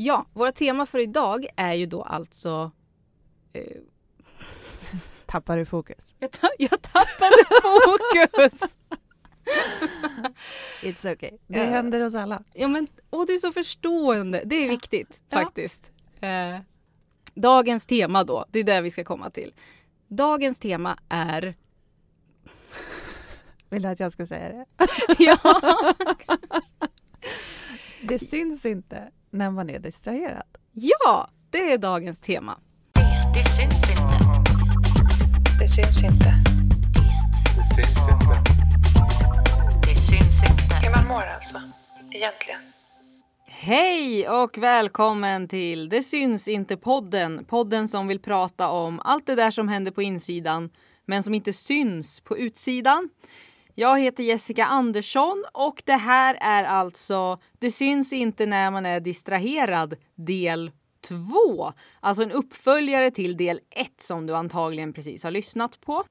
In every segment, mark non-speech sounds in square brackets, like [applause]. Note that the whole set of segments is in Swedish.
Ja, våra tema för idag är ju då alltså... Eh, Tappar du fokus? jag, ta jag tappade fokus! [laughs] It's okay. Det Ja. händer oss alla. ja men, åh du är så förstående. Det är Ja. viktigt Ja. faktiskt. Eh, dagens tema då, det är det vi ska komma till. Dagens tema är... [laughs] Vill du att jag ska säga det? [laughs] ja, Det syns inte när man är distraherad. ja, det är dagens tema. Det syns inte. Det syns inte. Det syns inte. Det syns inte. Hur man mår alltså. Egentligen. Hej och välkommen till Det syns inte podden. Podden som vill prata om allt det där som händer på insidan men som inte syns på utsidan. Jag heter Jessica Andersson och det här är alltså Det syns inte när man är distraherad del 2. Alltså en uppföljare till del 1 som du antagligen precis har lyssnat på.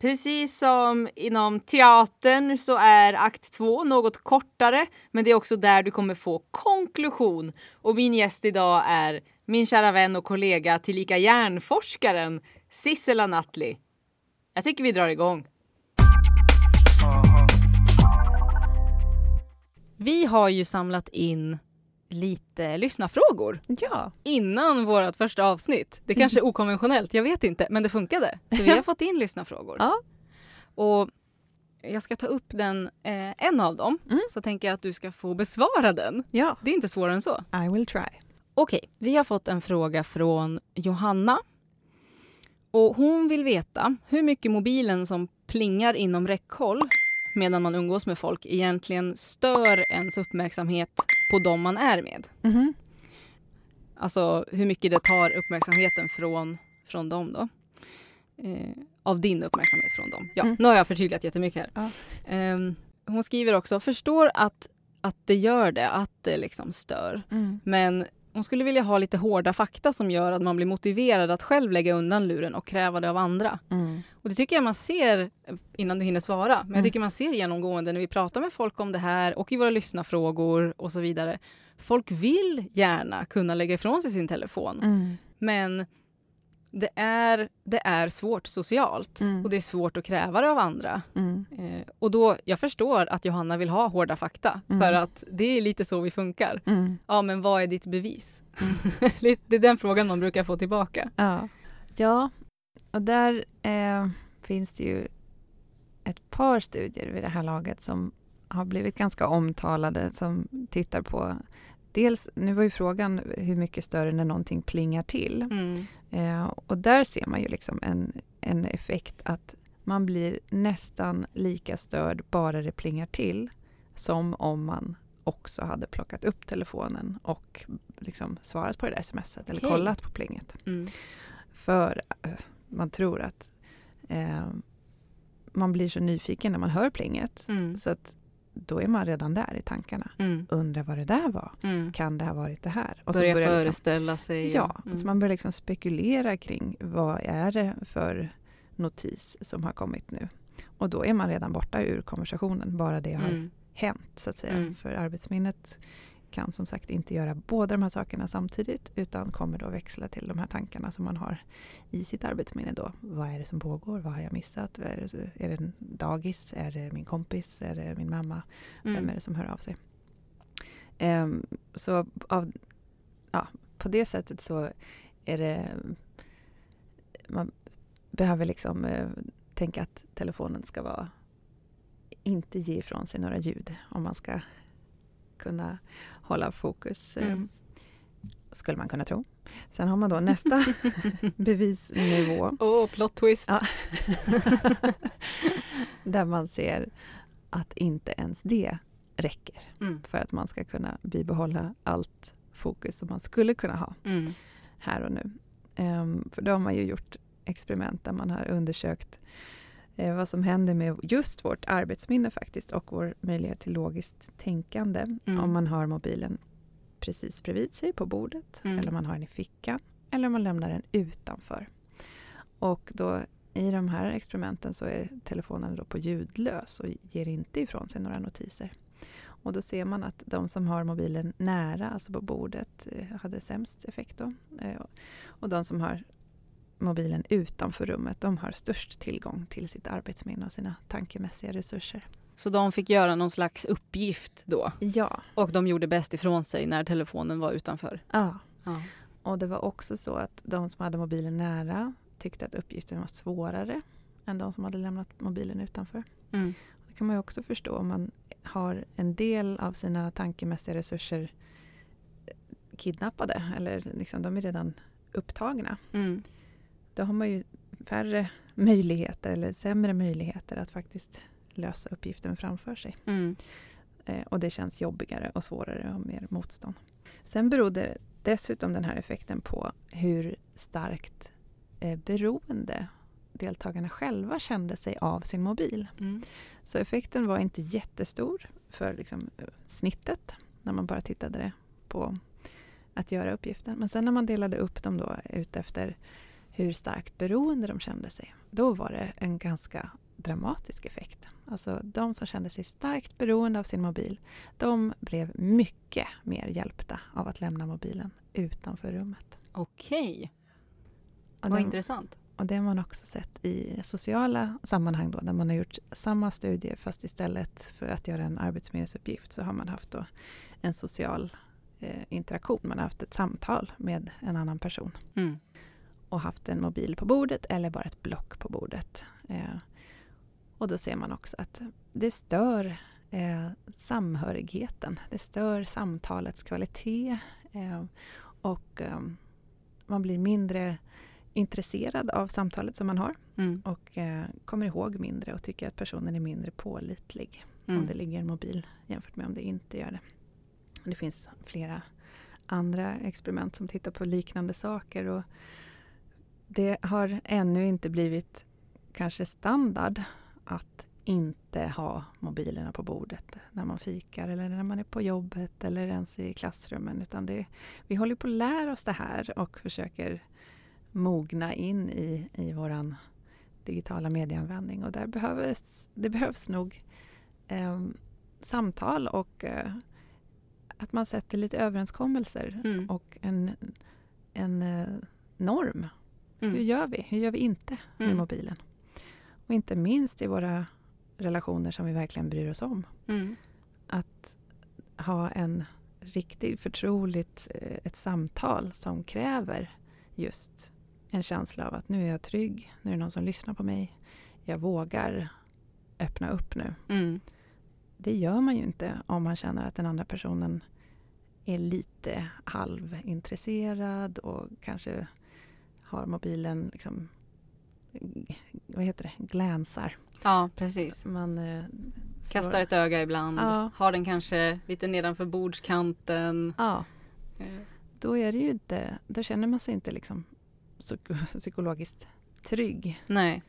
Precis som inom teatern så är akt 2 något kortare men det är också där du kommer få konklusion. Och min gäst idag är min kära vän och kollega tillika hjärnforskaren Sissela Nattli. Jag tycker vi drar igång. Vi har ju samlat in lite lyssnarfrågor Ja. innan vårt första avsnitt. Det kanske är okonventionellt, jag vet inte, men det funkade. Så vi har fått in lyssnarfrågor. Ja. Och jag ska ta upp den, eh, en av dem, Mm. så tänker jag att du ska få besvara den. Ja. Det är inte svårare än så. I will try. Okej, vi har fått en fråga från Johanna. Och hon vill veta hur mycket mobilen som plingar inom räckhåll medan man umgås med folk egentligen stör ens uppmärksamhet på dem man är med. Mhm. Alltså hur mycket det tar uppmärksamheten från, från dem då. Eh, av din uppmärksamhet från dem. Ja, Mm. nu har jag förtydligat jättemycket här. Ja. Ehm, hon skriver också, förstår att, att det gör det, att det liksom stör. Mm. Men hon skulle vilja ha lite hårda fakta som gör att man blir motiverad att själv lägga undan luren och kräva det av andra. Mm. Och det tycker jag man ser, innan du hinner svara, men jag Mm. tycker man ser genomgående när vi pratar med folk om det här och i våra lyssnarfrågor och så vidare. Folk vill gärna kunna lägga ifrån sig sin telefon, Mm. men det är, det är svårt socialt Mm. och det är svårt att kräva det av andra. Mm. Eh, och då, jag förstår att Johanna vill ha hårda fakta, Mm. för att det är lite så vi funkar. Mm. Ja, men vad är ditt bevis? [laughs] det är den frågan man brukar få tillbaka. Ja. ja, och där eh, finns det ju ett par studier vid det här laget som har blivit ganska omtalade som tittar på Dels, nu var ju frågan hur mycket större när någonting plingar till. Mm. Eh, och där ser man ju liksom en, en effekt att man blir nästan lika störd bara det plingar till som om man också hade plockat upp telefonen och liksom svarat på det där smset eller Okej. kollat på plinget. Mm. För eh, man tror att eh, man blir så nyfiken när man hör plinget Mm. så att då är man redan där i tankarna. Mm. Undrar vad det där var. Mm. Kan det ha varit det här? Och Börja börjar liksom- föreställa sig. Ja, Mm. så man börjar liksom spekulera kring vad är det för notis som har kommit nu. Och då är man redan borta ur konversationen, bara det har Mm. hänt så att säga. Mm. För arbetsminnet kan som sagt inte göra båda de här sakerna samtidigt utan kommer då växla till de här tankarna som man har i sitt arbetsminne då. Vad är det som pågår? Vad har jag missat? Är, det, är det dagis? Är det min kompis? Är det min mamma? Vem är Mm. det som hör av sig? Ehm, så av, ja, på det sättet så är det... Man behöver liksom eh, tänka att telefonen ska vara inte ge ifrån sig några ljud om man ska kunna hålla fokus. eh, Mm. Skulle man kunna tro. Sen har man då nästa [laughs] bevisnivå. Åh, plot twist. Ja. [laughs] där man ser att inte ens det räcker Mm. för att man ska kunna bibehålla allt fokus som man skulle kunna ha Mm. här och nu. Ehm, för då har man ju gjort experiment där man har undersökt eh, vad som händer med just vårt arbetsminne faktiskt och vår möjlighet till logiskt tänkande Mm. om man har mobilen precis bredvid sig på bordet Mm. eller om man har den i fickan eller om man lämnar den utanför. Och då i de här experimenten så är telefonen då på ljudlös och ger inte ifrån sig några notiser. Och då ser man att de som har mobilen nära, alltså på bordet, eh, hade sämst effekt då. Eh, Och de som har mobilen utanför rummet, de har störst tillgång till sitt arbetsminne och sina tankemässiga resurser. Så de fick göra någon slags uppgift då Ja. och de gjorde bäst ifrån sig när telefonen var utanför. ja. Ja. Och det var också så att de som hade mobilen nära tyckte att uppgiften var svårare än de som hade lämnat mobilen utanför. Mm. Det kan man ju också förstå om man har en del av sina tankemässiga resurser kidnappade eller liksom, de är redan upptagna. Mm. Då har man ju färre möjligheter eller sämre möjligheter att faktiskt lösa uppgiften framför sig. Mm. Eh, och det känns jobbigare och svårare och mer motstånd. Sen berodde dessutom den här effekten på hur starkt eh, beroende deltagarna själva kände sig av sin mobil. Mm. Så effekten var inte jättestor för liksom, snittet när man bara tittade på att göra uppgiften. Men sen när man delade upp dem då ut efter hur starkt beroende de kände sig, då var det en ganska dramatisk effekt. Alltså de som kände sig starkt beroende av sin mobil, de blev mycket mer hjälpta av att lämna mobilen utanför rummet. Okej, Och vad det, intressant. och det har man också sett i sociala sammanhang då, där man har gjort samma studie fast istället för att göra en arbetsminnesuppgift så har man haft en social eh, interaktion. Man har haft ett samtal med en annan person Mm. Och haft en mobil på bordet eller bara ett block på bordet. Eh, och då ser man också att det stör eh, samhörigheten. Det stör samtalets kvalitet eh, och eh, man blir mindre intresserad av samtalet som man har Mm. och eh, kommer ihåg mindre och tycker att personen är mindre pålitlig om Mm. det ligger en mobil jämfört med om det inte gör det. Det finns flera andra experiment som tittar på liknande saker och det har ännu inte blivit kanske standard att inte ha mobilerna på bordet när man fikar eller när man är på jobbet eller ens i klassrummen. Utan det, vi håller på att lära oss det här och försöker mogna in i, i våran digitala medieanvändning och där behövs, det behövs nog eh, samtal och eh, att man sätter lite överenskommelser Mm. och en, en eh, norm. Mm. Hur gör vi? Hur gör vi inte med Mm. mobilen? Och inte minst i våra relationer som vi verkligen bryr oss om. Mm. Att ha en riktigt förtroligt eh, ett samtal som kräver just en känsla av att nu är jag trygg, nu är det någon som lyssnar på mig, jag vågar öppna upp nu. Mm. Det gör man ju inte om man känner att den andra personen är lite halvintresserad och kanske har mobilen liksom vad heter det, glänsar. Ja, precis. Man eh, Kastar ett öga ibland. Ja. Har den kanske lite nedanför bordskanten. Ja, Eh, då är det ju inte, då känner man sig inte liksom psyko- psykologiskt trygg Nej,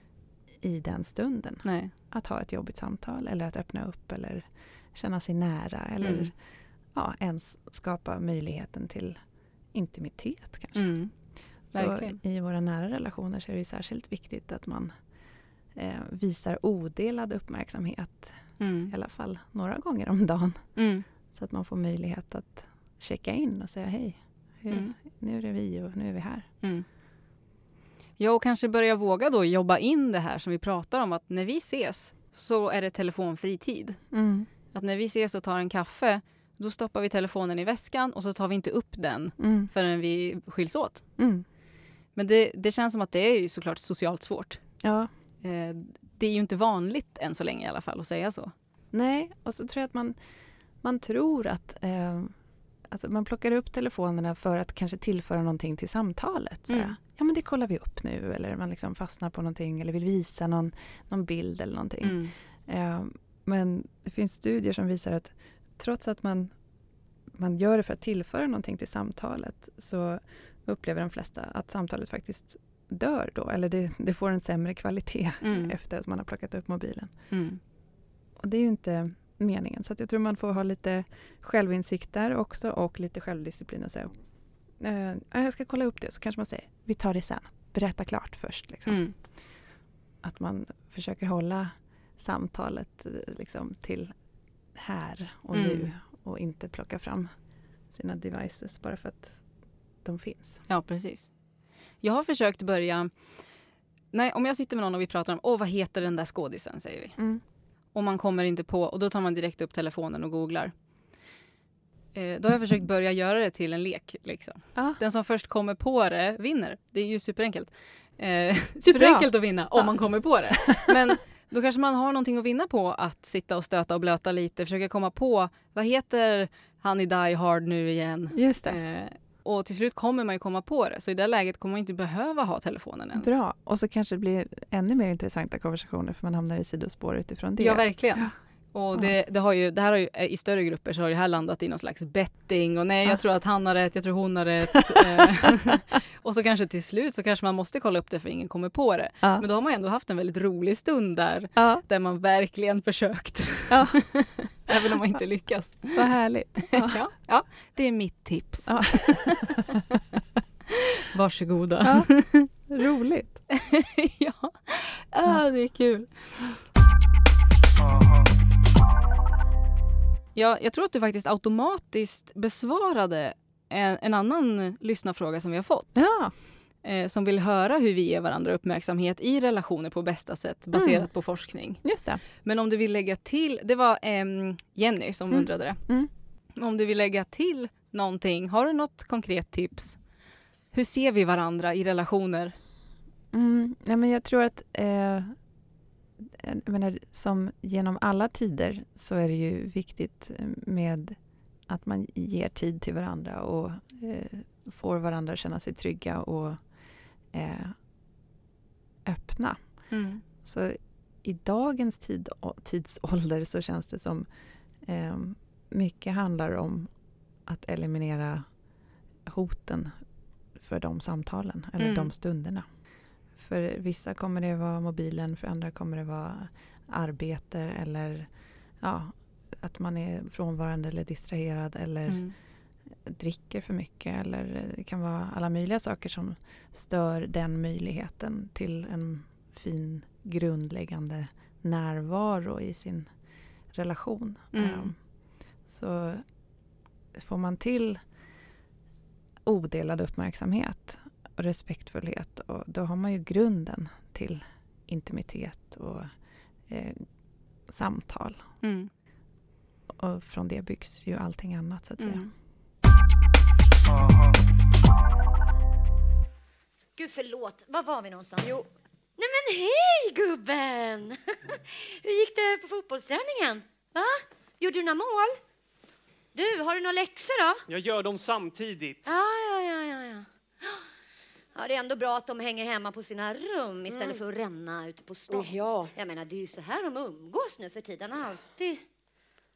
i den stunden. nej. Att ha ett jobbigt samtal eller att öppna upp eller känna sig nära eller Mm. ja, ens skapa möjligheten till intimitet kanske. Mm. Så i våra nära relationer så är det särskilt viktigt att man eh, visar odelad uppmärksamhet i Mm. alla fall några gånger om dagen. Mm. Så att man får möjlighet att checka in och säga hej, hur, Mm. nu är det vi och nu är vi här. Mm. Ja, och kanske börja våga då jobba in det här som vi pratar om att när vi ses så är det telefonfri tid. Att när vi ses och tar en kaffe då stoppar vi telefonen i väskan och så tar vi inte upp den Mm. förrän vi skiljs åt. Mm. Men det, det känns som att det är ju såklart socialt svårt. Ja, Eh, det är ju inte vanligt än så länge i alla fall att säga så. nej, och så tror jag att man, man tror att eh, alltså man plockar upp telefonerna för att kanske tillföra någonting till samtalet. Sådär. Mm. Ja, men det kollar vi upp nu eller man liksom fastnar på någonting eller vill visa någon, någon bild eller någonting. Mm. Eh, men det finns studier som visar att trots att man, man gör det för att tillföra någonting till samtalet så upplever de flesta att samtalet faktiskt dör då eller det, det får en sämre kvalitet Mm. efter att man har plockat upp mobilen. Mm. Och det är ju inte meningen så jag tror man får ha lite självinsikt där också och lite självdisciplin och säga eh, ja, jag ska kolla upp det så kanske man säger vi tar det sen, berätta klart först. Liksom Mm. att man försöker hålla samtalet eh, liksom, till här och Mm. nu och inte plocka fram sina devices bara för att de finns. Ja, precis. Jag har försökt börja... Nej, om jag sitter med någon och vi pratar om åh, vad heter den där skådisen, säger vi. Mm. Och man kommer inte på, och då tar man direkt upp telefonen och googlar. Eh, då har jag försökt börja göra det till en lek. Liksom. Ja. Den som först kommer på det vinner. Det är ju superenkelt. Eh, superenkelt att vinna om Ja. man kommer på det. Men då kanske man har någonting att vinna på att sitta och stöta och blöta lite, försöka komma på vad heter han i Die Hard nu igen? Just det. Eh, och till slut kommer man ju komma på det. Så i det läget kommer man inte behöva ha telefonen ens. Bra. Och så kanske det blir ännu mer intressanta konversationer för man hamnar i sidospår utifrån det. Ja, verkligen. Och det, det, har ju, det här har ju, eh, i större grupper så har det här landat i någon slags betting och nej Ja. jag tror att han har rätt, jag tror hon har rätt. [laughs] Eh, [laughs] och så kanske till slut så kanske man måste kolla upp det för ingen kommer på det. Ja. Men då har man ändå haft en väldigt rolig stund där, ja, där man verkligen försökt. Ja. [laughs] Även om man inte lyckas. vad härligt. Ja. Ja, det är mitt tips. Ja. Varsågoda. Ja. Roligt. ja. ja, det är kul. Ja, jag tror att du faktiskt automatiskt besvarade en, en annan lyssnarfråga som vi har fått. Ja, Eh, som vill höra hur vi ger varandra uppmärksamhet i relationer på bästa sätt baserat Mm. på forskning. just det. Men om du vill lägga till, det var em, Jenny som Mm. undrade det. Mm. Om du vill lägga till någonting, har du något konkret tips? Hur ser vi varandra i relationer? Mm, ja, men jag tror att eh, menar, som genom alla tider så är det ju viktigt eh, med att man ger tid till varandra och eh, får varandra känna sig trygga och eh, öppna. Så i dagens tid, tidsålder så känns det som eh, mycket handlar om att eliminera hoten för de samtalen eller Mm. de stunderna. För vissa kommer det vara mobilen, för andra kommer det vara arbete eller ja, att man är frånvarande eller distraherad eller Mm. dricker för mycket eller det kan vara alla möjliga saker som stör den möjligheten till en fin grundläggande närvaro i sin relation. Mm. Ehm, Så får man till odelad uppmärksamhet och respektfullhet och då har man ju grunden till intimitet och eh, samtal. Mm. Och från det byggs ju allting annat så att säga. Mm. Gud förlåt, var var vi någonstans? Jo. Nej men hej gubben! [laughs] Hur gick det på fotbollsträningen? Va? Gjorde du några mål? Du, har du några läxor då? Jag gör dem samtidigt. Ja, ja, ja, ja, ja. Ja, det är ändå bra att de hänger hemma på sina rum istället för att ränna ute på stan. Ja. Jag menar, det är ju så här de umgås nu för tiden. Alltid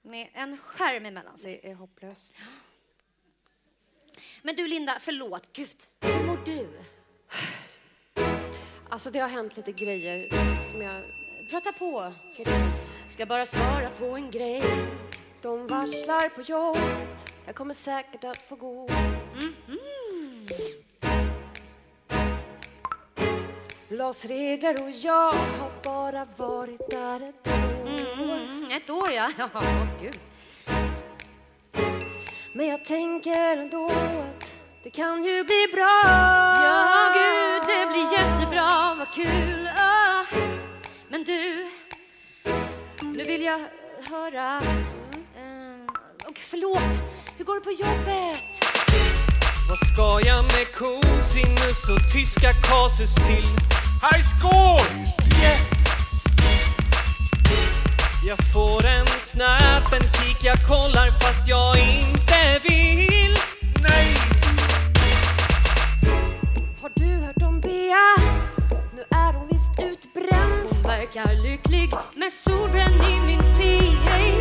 med en skärm emellan sig. Det är hopplöst. Men du Linda, förlåt, gud, hur mår du? Alltså det har hänt lite grejer som jag... Prata på. Ska bara svara på en grej. De varslar på jobbet. Jag kommer säkert att få gå. Glasregler och jag har bara varit där ett år. Mm, ett år ja. [laughs] Ja, gud. Men jag tänker ändå att det kan ju bli bra. Ja, gud, det blir jättebra, vad kul. Ah. Men du, nu vill jag höra... Eh, och förlåt, hur går det på jobbet? Vad ska jag med cosinus och tyska kasus till? High! Yes! Jag får en snap, en kick, jag kollar fast jag inte vill. Nej! Har du hört om Bea? Nu är hon visst utbränd. Hon verkar lycklig med solbränd i min feeling.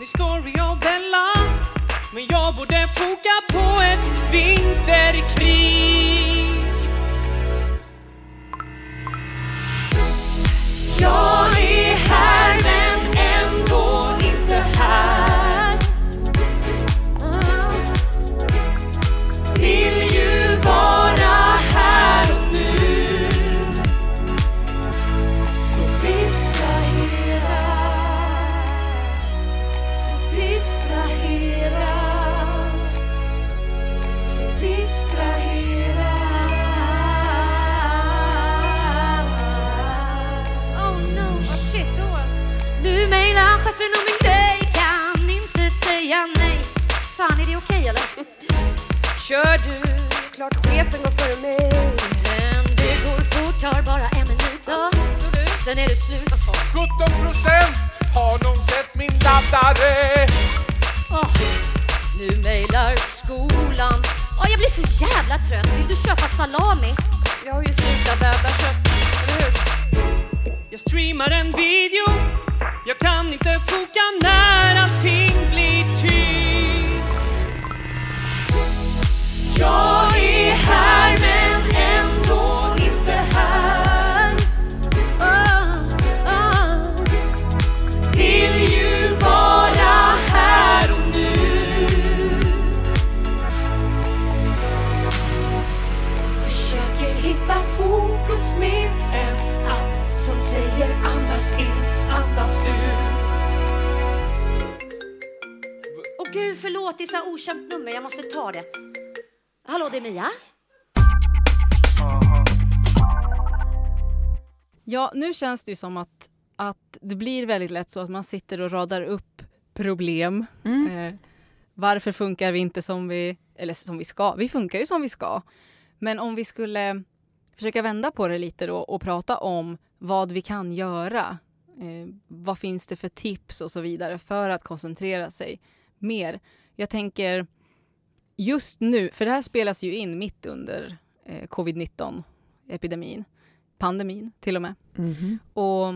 Ny story av Bella Men jag borde foka på ett vinterkrig känns det ju som att, att det blir väldigt lätt så att man sitter och radar upp problem. Mm. Eh, varför funkar vi inte som vi, eller som vi ska? Vi funkar ju som vi ska. Men om vi skulle försöka vända på det lite då och prata om vad vi kan göra. Eh, vad finns det för tips och så vidare för att koncentrera sig mer? Jag tänker just nu, för det här spelas ju in mitt under eh, covid-19 epidemin, pandemin till och med. Mhm. Och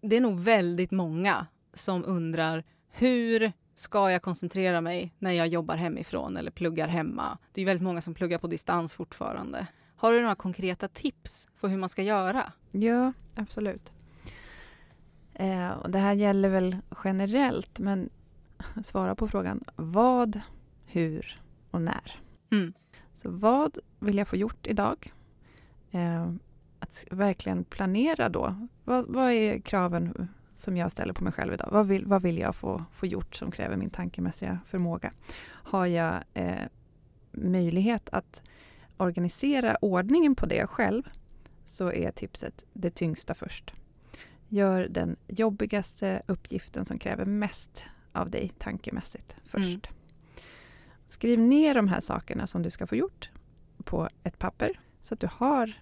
det är nog väldigt många som undrar hur ska jag koncentrera mig när jag jobbar hemifrån eller pluggar hemma? Det är väldigt många som pluggar på distans fortfarande. Har du några konkreta tips på hur man ska göra? Ja, absolut. Eh, och det här gäller väl generellt, men [laughs] svara på frågan vad, hur och när. Mm. Så vad vill jag få gjort idag? Eh, att verkligen planera då. Vad, vad är kraven som jag ställer på mig själv idag? Vad vill, vad vill jag få, få gjort som kräver min tankemässiga förmåga? Har jag eh, möjlighet att organisera ordningen på det själv så är tipset det tyngsta först. Gör den jobbigaste uppgiften som kräver mest av dig tankemässigt först. Skriv ner de här sakerna som du ska få gjort på ett papper så att du har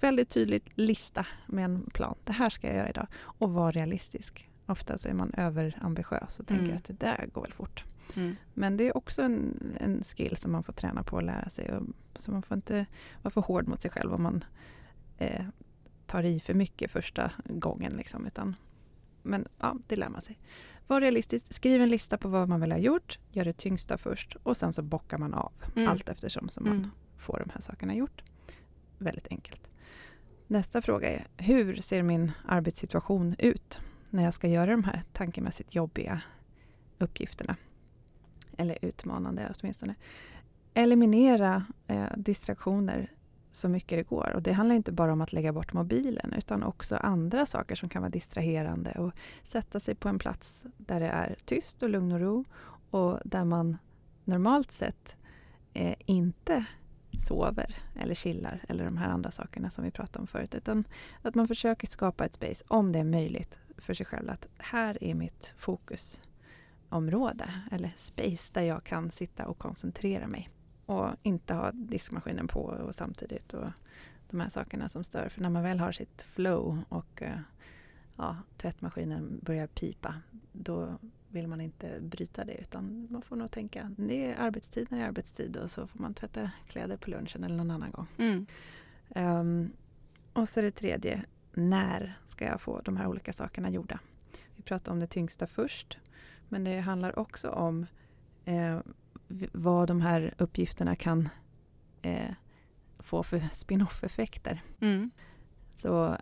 väldigt tydligt lista med en plan. Det här ska jag göra idag. Och var realistisk. Ofta så är man överambitiös och tänker Mm. att det där går väl fort. Mm. Men det är också en, en skill som man får träna på och lära sig. Och, så man får inte vara för hård mot sig själv om man eh, tar i för mycket första gången. Liksom, utan, men ja, det lär man sig. Var realistisk, skriv en lista på vad man vill ha gjort, gör det tyngsta först och sen så bockar man av Mm. allt eftersom som man Mm. får de här sakerna gjort. Väldigt enkelt. Nästa fråga är, hur ser min arbetssituation ut när jag ska göra de här tankemässigt jobbiga uppgifterna? Eller utmanande åtminstone. Eliminera eh, distraktioner så mycket det går. Och det handlar inte bara om att lägga bort mobilen utan också andra saker som kan vara distraherande. Och sätta sig på en plats där det är tyst och lugn och ro och där man normalt sett eh, inte sover eller chillar eller de här andra sakerna som vi pratade om förut. Utan att man försöker skapa ett space, om det är möjligt, för sig själv. Att här är mitt fokusområde eller space där jag kan sitta och koncentrera mig. Och inte ha diskmaskinen på och samtidigt och de här sakerna som stör. För när man väl har sitt flow och eh, ja, tvättmaskinen börjar pipa, då vill man inte bryta det utan man får nog tänka det är arbetstid när det är arbetstid och så får man tvätta kläder på lunchen eller någon annan gång. Mm. Ehm, och så det tredje, när ska jag få de här olika sakerna gjorda? Vi pratade om det tyngsta först, men det handlar också om eh, vad de här uppgifterna kan eh, få för spin-off-effekter. Mm. Så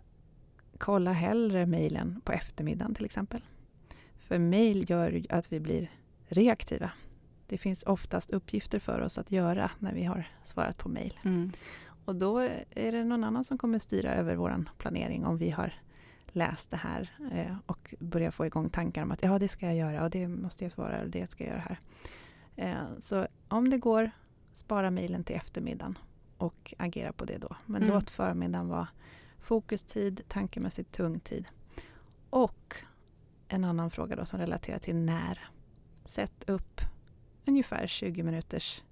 kolla hellre mejlen på eftermiddagen till exempel. För mejl gör att vi blir reaktiva. Det finns oftast uppgifter för oss att göra när vi har svarat på mejl. Mm. Och då är det någon annan som kommer styra över vår planering om vi har läst det här eh, och börjar få igång tankar om att ja, det ska jag göra och det måste jag svara och det ska jag göra här. Eh, så om det går, spara mejlen till eftermiddagen och agera på det då. Men Mm. låt förmiddagen vara fokustid, tankemässigt tung tid. Och en annan fråga då som relaterar till när. Sätt upp ungefär 20 minuters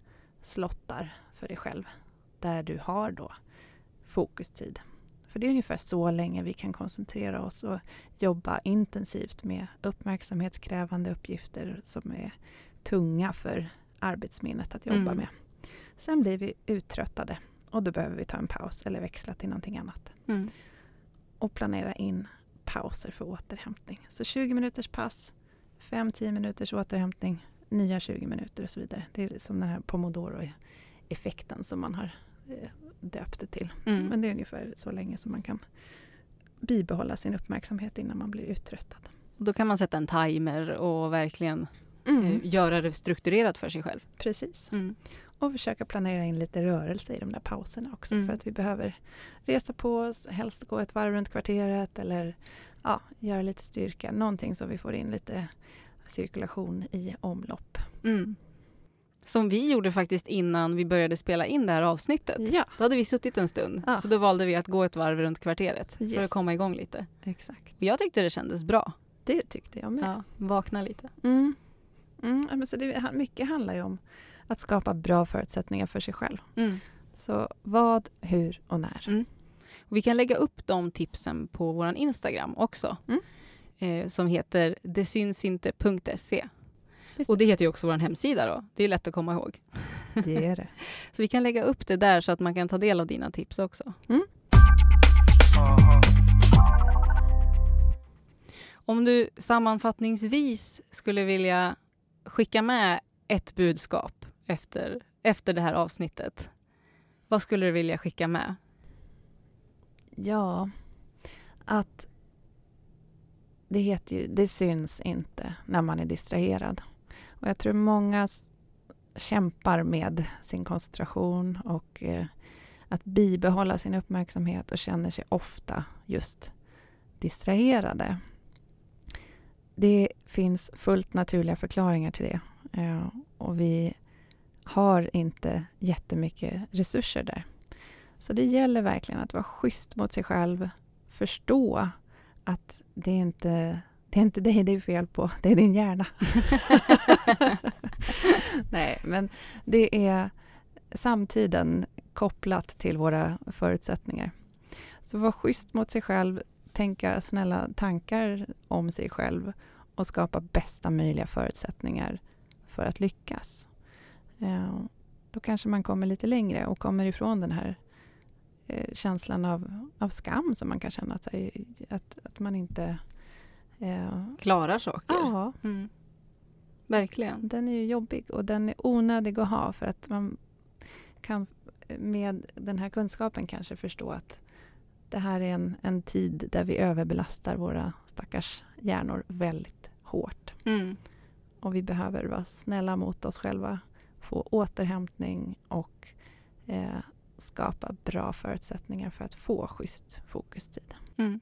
slottar för dig själv. Där du har då fokustid. För det är ungefär så länge vi kan koncentrera oss och jobba intensivt med uppmärksamhetskrävande uppgifter som är tunga för arbetsminnet att jobba Mm. med. Sen blir vi uttröttade och då behöver vi ta en paus eller växla till någonting annat. Mm. Och planera in pauser för återhämtning. Så 20 minuters pass, 5-10 minuters återhämtning, nya 20 minuter och så vidare. Det är som den här pomodoro-effekten som man har eh, döpt det till. Mm. Men det är ungefär så länge som man kan bibehålla sin uppmärksamhet innan man blir uttröttad. Då kan man sätta en timer och verkligen Mm. eh, göra det strukturerat för sig själv. Precis. Mm. Och försöka planera in lite rörelse i de där pauserna också. Mm. För att vi behöver resa på oss, helst gå ett varv runt kvarteret eller ja, göra lite styrka. Någonting så vi får in lite cirkulation i omlopp. Mm. Som vi gjorde faktiskt innan vi började spela in det här avsnittet. Ja, Då hade vi suttit en stund, Ja. så då valde vi att gå ett varv runt kvarteret för Yes. att komma igång lite. exakt. Och jag tyckte det kändes bra. Det tyckte jag med. Ja, vakna lite. Mm. Mm, men så det, mycket handlar ju om att skapa bra förutsättningar för sig själv. Mm. Så vad, hur och när. Mm. Och vi kan lägga upp de tipsen på vår Instagram också. Mm. Eh, som heter detsynsinte.se. Just Och det heter ju också vår hemsida då. Det är lätt att komma ihåg. Det är det. [laughs] Så vi kan lägga upp det där så att man kan ta del av dina tips också. Mm. Om du sammanfattningsvis skulle vilja skicka med ett budskap efter, efter det här avsnittet. Vad skulle du vilja skicka med? Ja, att det heter ju, det syns inte när man är distraherad. Och jag tror många kämpar med sin koncentration och eh, att bibehålla sin uppmärksamhet och känner sig ofta just distraherade. Det finns fullt naturliga förklaringar till det. Eh, och vi har inte jättemycket resurser där. Så det gäller verkligen att vara schysst mot sig själv. Förstå att det är inte det är inte dig det är fel på, det är din hjärna. [laughs] Nej, men det är samtiden kopplat till våra förutsättningar. Så var schysst mot sig själv, tänka snälla tankar om sig själv och skapa bästa möjliga förutsättningar för att lyckas. Eh, Då kanske man kommer lite längre och kommer ifrån den här eh, känslan av, av skam som man kan känna att, sig- att, att man inte... Eh, Klarar saker. ja, Mm. Verkligen. den är ju jobbig och den är onödig att ha för att man kan med den här kunskapen kanske förstå att det här är en, en tid där vi överbelastar våra stackars hjärnor väldigt hårt. Mm. Och vi behöver vara snälla mot oss själva, få återhämtning och eh, skapa bra förutsättningar för att få schysst fokustid. Mm.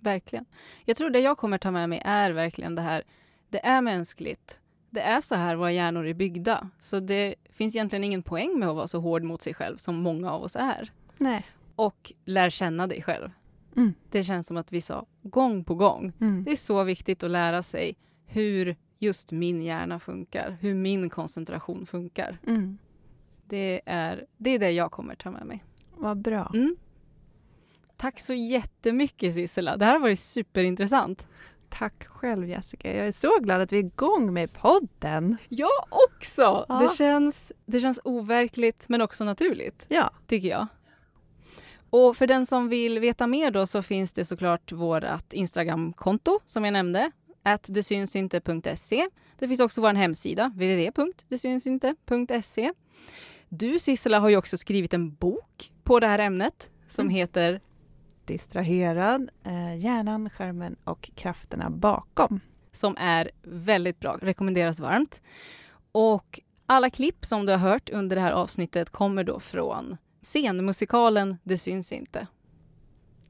Verkligen. Jag tror det jag kommer ta med mig är verkligen det här. Det är mänskligt. Det är så här våra hjärnor är byggda. Så det finns egentligen ingen poäng med att vara så hård mot sig själv som många av oss är. Nej. Och lär känna dig själv. Mm. Det känns som att vi sa gång på gång. Mm. Det är så viktigt att lära sig hur just min hjärna funkar. Hur min koncentration funkar. Mm. Det är det, är det jag kommer ta med mig. Vad bra. Mm. Tack så jättemycket Sissela. Det här har varit superintressant. Tack själv Jessica. Jag är så glad att vi är igång med podden. Jag också! Ja. Det, känns, det känns overkligt men också naturligt, Ja. tycker jag. Och för den som vill veta mer då så finns det såklart vårt Instagramkonto som jag nämnde, att detsynsinte.se. Det finns också vår hemsida, www.detsynsinte.se. Du Sissela har ju också skrivit en bok på det här ämnet som Mm. heter Distraherad, eh, hjärnan, skärmen och krafterna bakom. som är väldigt bra, rekommenderas varmt. Och alla klipp som du har hört under det här avsnittet kommer då från scenmusikalen Det syns inte.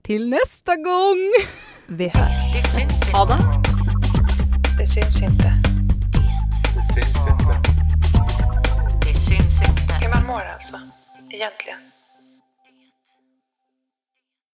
Till nästa gång! Vi hörs. Ada? Det syns inte. Det syns inte. Det syns inte. Hur man mår alltså. Egentligen.